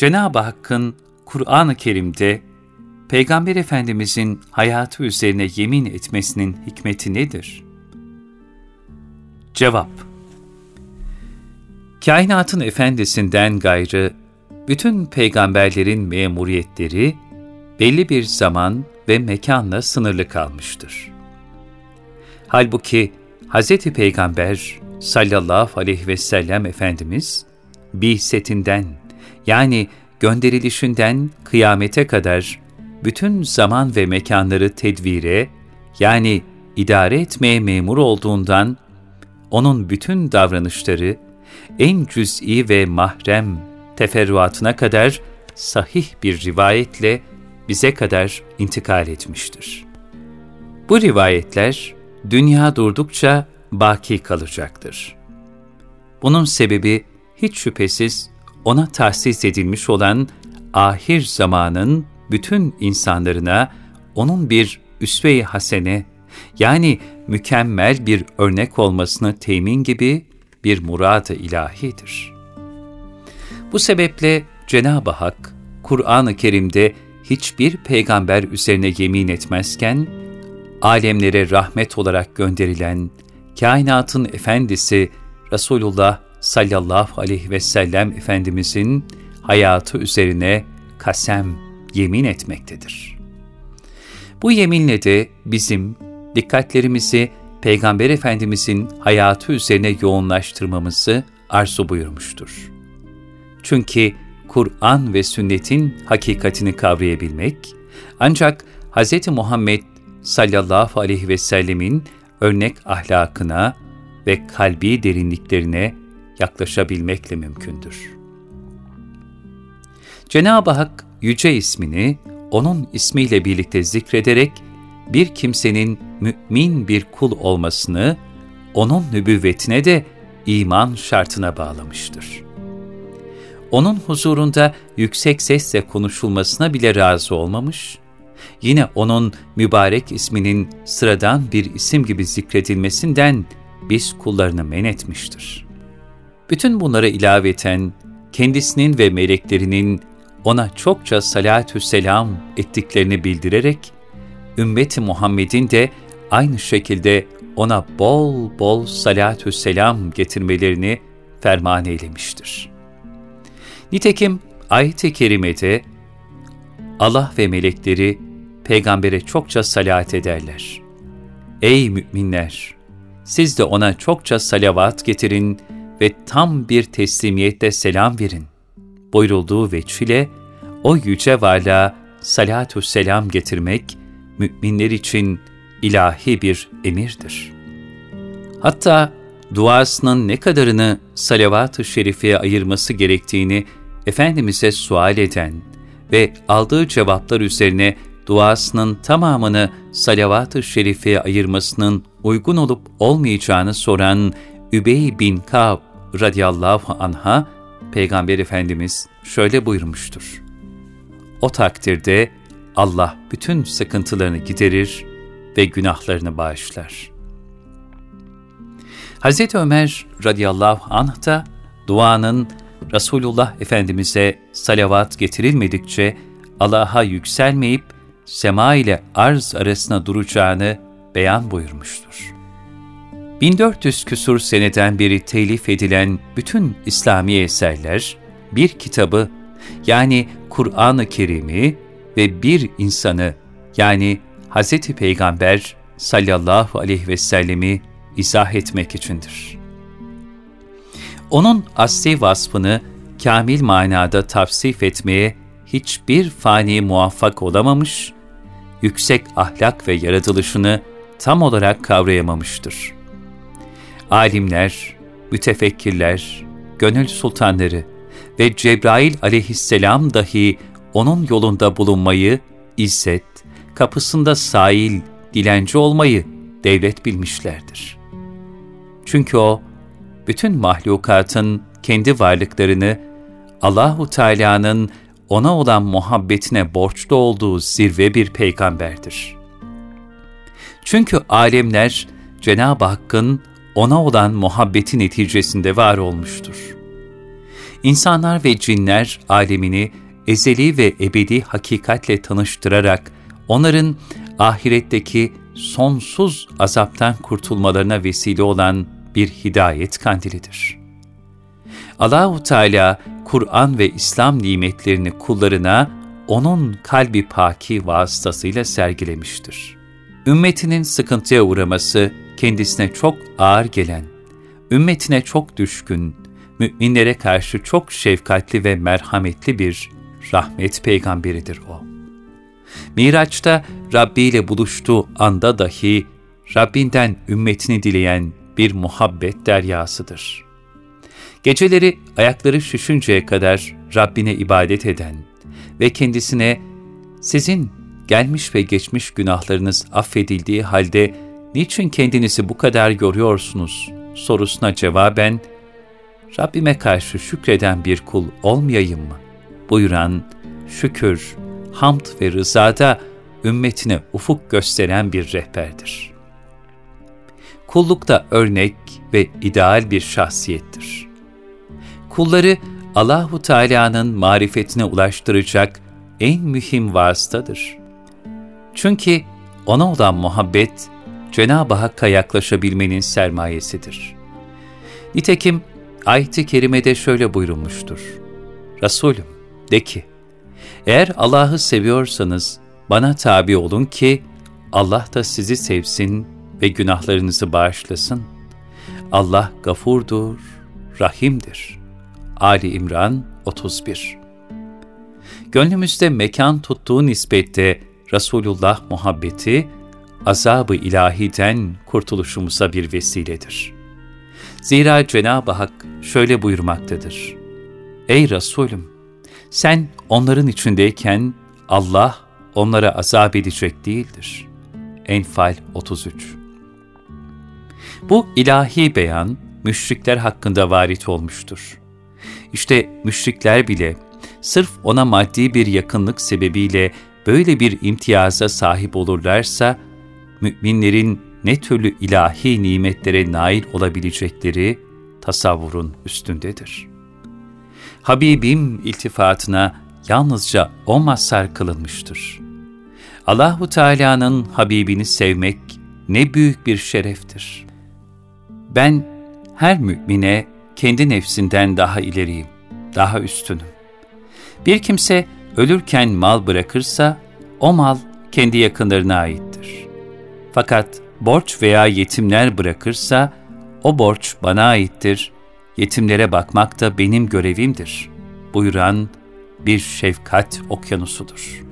Cenab-ı Hakk'ın Kur'an-ı Kerim'de Peygamber Efendimizin hayatı üzerine yemin etmesinin hikmeti nedir? Cevap Kainatın efendisinden gayrı bütün peygamberlerin memuriyetleri belli bir zaman ve mekanla sınırlı kalmıştır. Halbuki Hz. Peygamber sallallahu aleyhi ve sellem Efendimiz, setinden yani gönderilişinden kıyamete kadar bütün zaman ve mekanları tedvire yani idare etmeye memur olduğundan onun bütün davranışları en cüz'i ve mahrem teferruatına kadar sahih bir rivayetle bize kadar intikal etmiştir. Bu rivayetler dünya durdukça baki kalacaktır. Bunun sebebi hiç şüphesiz ona tahsis edilmiş olan ahir zamanın bütün insanlarına onun bir üsve-i hasene yani mükemmel bir örnek olmasını temin gibi bir murad-ı ilahidir. Bu sebeple Cenab-ı Hak, Kur'an-ı Kerim'de hiçbir peygamber üzerine yemin etmezken, alemlere rahmet olarak gönderilen, kainatın efendisi Resulullah sallallahu aleyhi ve sellem Efendimizin hayatı üzerine kasem, yemin etmektedir. Bu yeminle de bizim dikkatlerimizi Peygamber Efendimizin hayatı üzerine yoğunlaştırmamızı arzu buyurmuştur. Çünkü Kur'an ve sünnetin hakikatini kavrayabilmek, ancak Hz. Muhammed sallallahu aleyhi ve sellemin örnek ahlakına ve kalbi derinliklerine yaklaşabilmekle mümkündür. Cenab-ı Hak Yüce ismini onun ismiyle birlikte zikrederek bir kimsenin mümin bir kul olmasını onun nübüvvetine de iman şartına bağlamıştır. Onun huzurunda yüksek sesle konuşulmasına bile razı olmamış, yine onun mübarek isminin sıradan bir isim gibi zikredilmesinden biz kullarını men etmiştir. Bütün bunlara ilaveten kendisinin ve meleklerinin ona çokça salatü selam ettiklerini bildirerek, ümmeti Muhammed'in de aynı şekilde ona bol bol salatü selam getirmelerini ferman eylemiştir. Nitekim ayet-i kerimede Allah ve melekleri peygambere çokça salat ederler. Ey müminler! Siz de ona çokça salavat getirin ve tam bir teslimiyetle selam verin buyurulduğu veçile o yüce varlığa salatü selam getirmek müminler için ilahi bir emirdir. Hatta duasının ne kadarını salavat-ı şerifeye ayırması gerektiğini Efendimiz'e sual eden ve aldığı cevaplar üzerine duasının tamamını salavat-ı şerifeye ayırmasının uygun olup olmayacağını soran Übey bin Ka'b radıyallahu anha, Peygamber Efendimiz şöyle buyurmuştur. O takdirde Allah bütün sıkıntılarını giderir ve günahlarını bağışlar. Hz. Ömer radıyallahu anh da duanın Resulullah Efendimiz'e salavat getirilmedikçe Allah'a yükselmeyip sema ile arz arasına duracağını beyan buyurmuştur. 1400 küsur seneden beri telif edilen bütün İslami eserler, bir kitabı yani Kur'an-ı Kerim'i ve bir insanı yani Hz. Peygamber sallallahu aleyhi ve sellemi izah etmek içindir. Onun asli vasfını kamil manada tavsif etmeye hiçbir fani muvaffak olamamış, yüksek ahlak ve yaratılışını tam olarak kavrayamamıştır. Alimler, mütefekkirler, gönül sultanları ve Cebrail aleyhisselam dahi onun yolunda bulunmayı, izzet, kapısında sahil, dilenci olmayı devlet bilmişlerdir. Çünkü o, bütün mahlukatın kendi varlıklarını Allahu Teala'nın ona olan muhabbetine borçlu olduğu zirve bir peygamberdir. Çünkü alemler Cenab-ı Hakk'ın ona olan muhabbeti neticesinde var olmuştur. İnsanlar ve cinler alemini ezeli ve ebedi hakikatle tanıştırarak onların ahiretteki sonsuz azaptan kurtulmalarına vesile olan bir hidayet kandilidir. Allahu Teala Kur'an ve İslam nimetlerini kullarına onun kalbi paki vasıtasıyla sergilemiştir. Ümmetinin sıkıntıya uğraması kendisine çok ağır gelen, ümmetine çok düşkün, müminlere karşı çok şefkatli ve merhametli bir rahmet peygamberidir o. Miraç'ta Rabbi ile buluştuğu anda dahi Rabbinden ümmetini dileyen bir muhabbet deryasıdır. Geceleri ayakları şüşünceye kadar Rabbine ibadet eden ve kendisine sizin gelmiş ve geçmiş günahlarınız affedildiği halde niçin kendinizi bu kadar yoruyorsunuz sorusuna cevaben Rabbime karşı şükreden bir kul olmayayım mı? buyuran şükür, hamd ve rızada ümmetine ufuk gösteren bir rehberdir. Kullukta örnek ve ideal bir şahsiyettir. Kulları Allahu Teala'nın marifetine ulaştıracak en mühim vasıtadır. Çünkü ona olan muhabbet Cenab-ı Hakk'a yaklaşabilmenin sermayesidir. Nitekim ayet-i kerimede şöyle buyurulmuştur. Resulüm de ki, eğer Allah'ı seviyorsanız bana tabi olun ki Allah da sizi sevsin ve günahlarınızı bağışlasın. Allah gafurdur, rahimdir. Ali İmran 31 Gönlümüzde mekan tuttuğu nispette Resulullah muhabbeti, azabı ilahiden kurtuluşumuza bir vesiledir. Zira Cenab-ı Hak şöyle buyurmaktadır. Ey Resulüm! Sen onların içindeyken Allah onlara azap edecek değildir. Enfal 33 Bu ilahi beyan, müşrikler hakkında varit olmuştur. İşte müşrikler bile sırf ona maddi bir yakınlık sebebiyle böyle bir imtiyaza sahip olurlarsa, müminlerin ne türlü ilahi nimetlere nail olabilecekleri tasavvurun üstündedir. Habibim iltifatına yalnızca o mazhar kılınmıştır. Allahu Teala'nın Habibini sevmek ne büyük bir şereftir. Ben her mümine kendi nefsinden daha ileriyim, daha üstünüm. Bir kimse ölürken mal bırakırsa o mal kendi yakınlarına aittir. Fakat borç veya yetimler bırakırsa o borç bana aittir, yetimlere bakmak da benim görevimdir buyuran bir şefkat okyanusudur.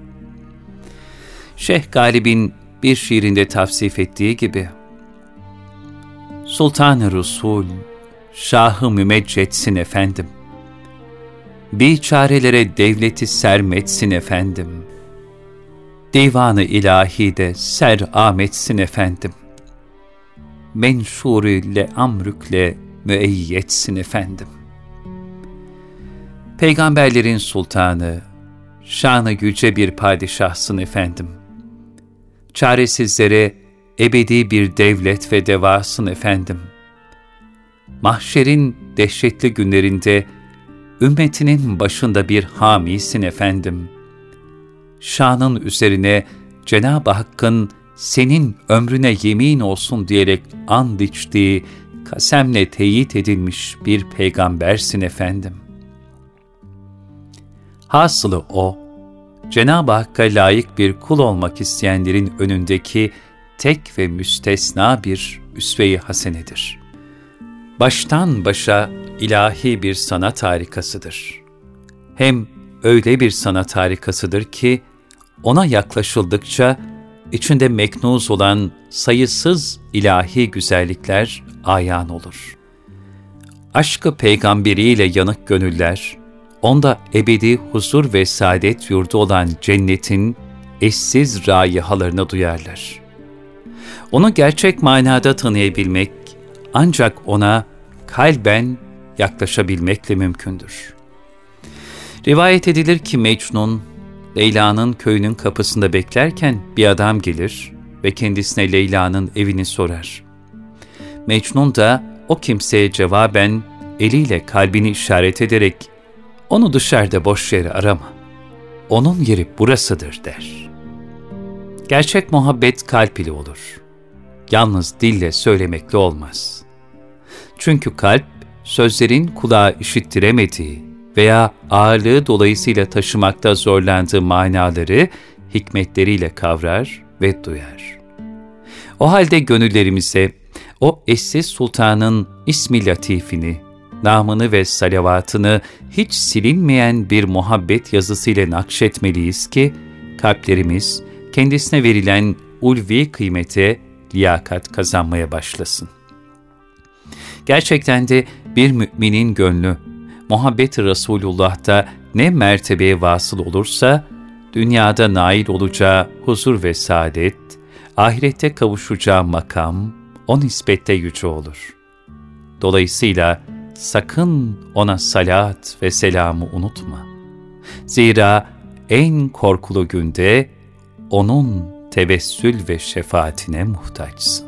Şeyh Galib'in bir şiirinde tavsif ettiği gibi, Sultan-ı Resul, Şah-ı Mümeccetsin efendim. Biçarelere devleti sermetsin efendim. Divanı ilahi de ser ametsin efendim. Menşuri amrükle müeyyetsin efendim. Peygamberlerin sultanı, şanı güce bir padişahsın efendim. Çaresizlere ebedi bir devlet ve devasın efendim. Mahşerin dehşetli günlerinde ümmetinin başında bir hamisin efendim. Şanın üzerine Cenab-ı Hakk'ın senin ömrüne yemin olsun diyerek and içtiği, kasemle teyit edilmiş bir peygambersin efendim. Hasılı o, Cenab-ı Hakk'a layık bir kul olmak isteyenlerin önündeki tek ve müstesna bir üsve-i hasenedir. Baştan başa ilahi bir sanat harikasıdır. Hem öyle bir sanat harikasıdır ki, ona yaklaşıldıkça içinde meknuz olan sayısız ilahi güzellikler ayan olur. Aşkı peygamberiyle yanık gönüller, onda ebedi huzur ve saadet yurdu olan cennetin eşsiz rayihalarını duyarlar. Onu gerçek manada tanıyabilmek ancak ona kalben yaklaşabilmekle mümkündür. Rivayet edilir ki Mecnun, Leyla'nın köyünün kapısında beklerken bir adam gelir ve kendisine Leyla'nın evini sorar. Mecnun da o kimseye cevaben eliyle kalbini işaret ederek onu dışarıda boş yere arama. Onun yeri burasıdır der. Gerçek muhabbet kalp ile olur. Yalnız dille söylemekle olmaz. Çünkü kalp sözlerin kulağa işittiremediği veya ağırlığı dolayısıyla taşımakta zorlandığı manaları hikmetleriyle kavrar ve duyar. O halde gönüllerimize o eşsiz sultanın ismi latifini, namını ve salavatını hiç silinmeyen bir muhabbet yazısıyla nakşetmeliyiz ki, kalplerimiz kendisine verilen ulvi kıymete liyakat kazanmaya başlasın. Gerçekten de bir müminin gönlü, muhabbet-i Resulullah'ta ne mertebeye vasıl olursa, dünyada nail olacağı huzur ve saadet, ahirette kavuşacağı makam, o nispette yüce olur. Dolayısıyla sakın ona salat ve selamı unutma. Zira en korkulu günde onun tevessül ve şefaatine muhtaçsın.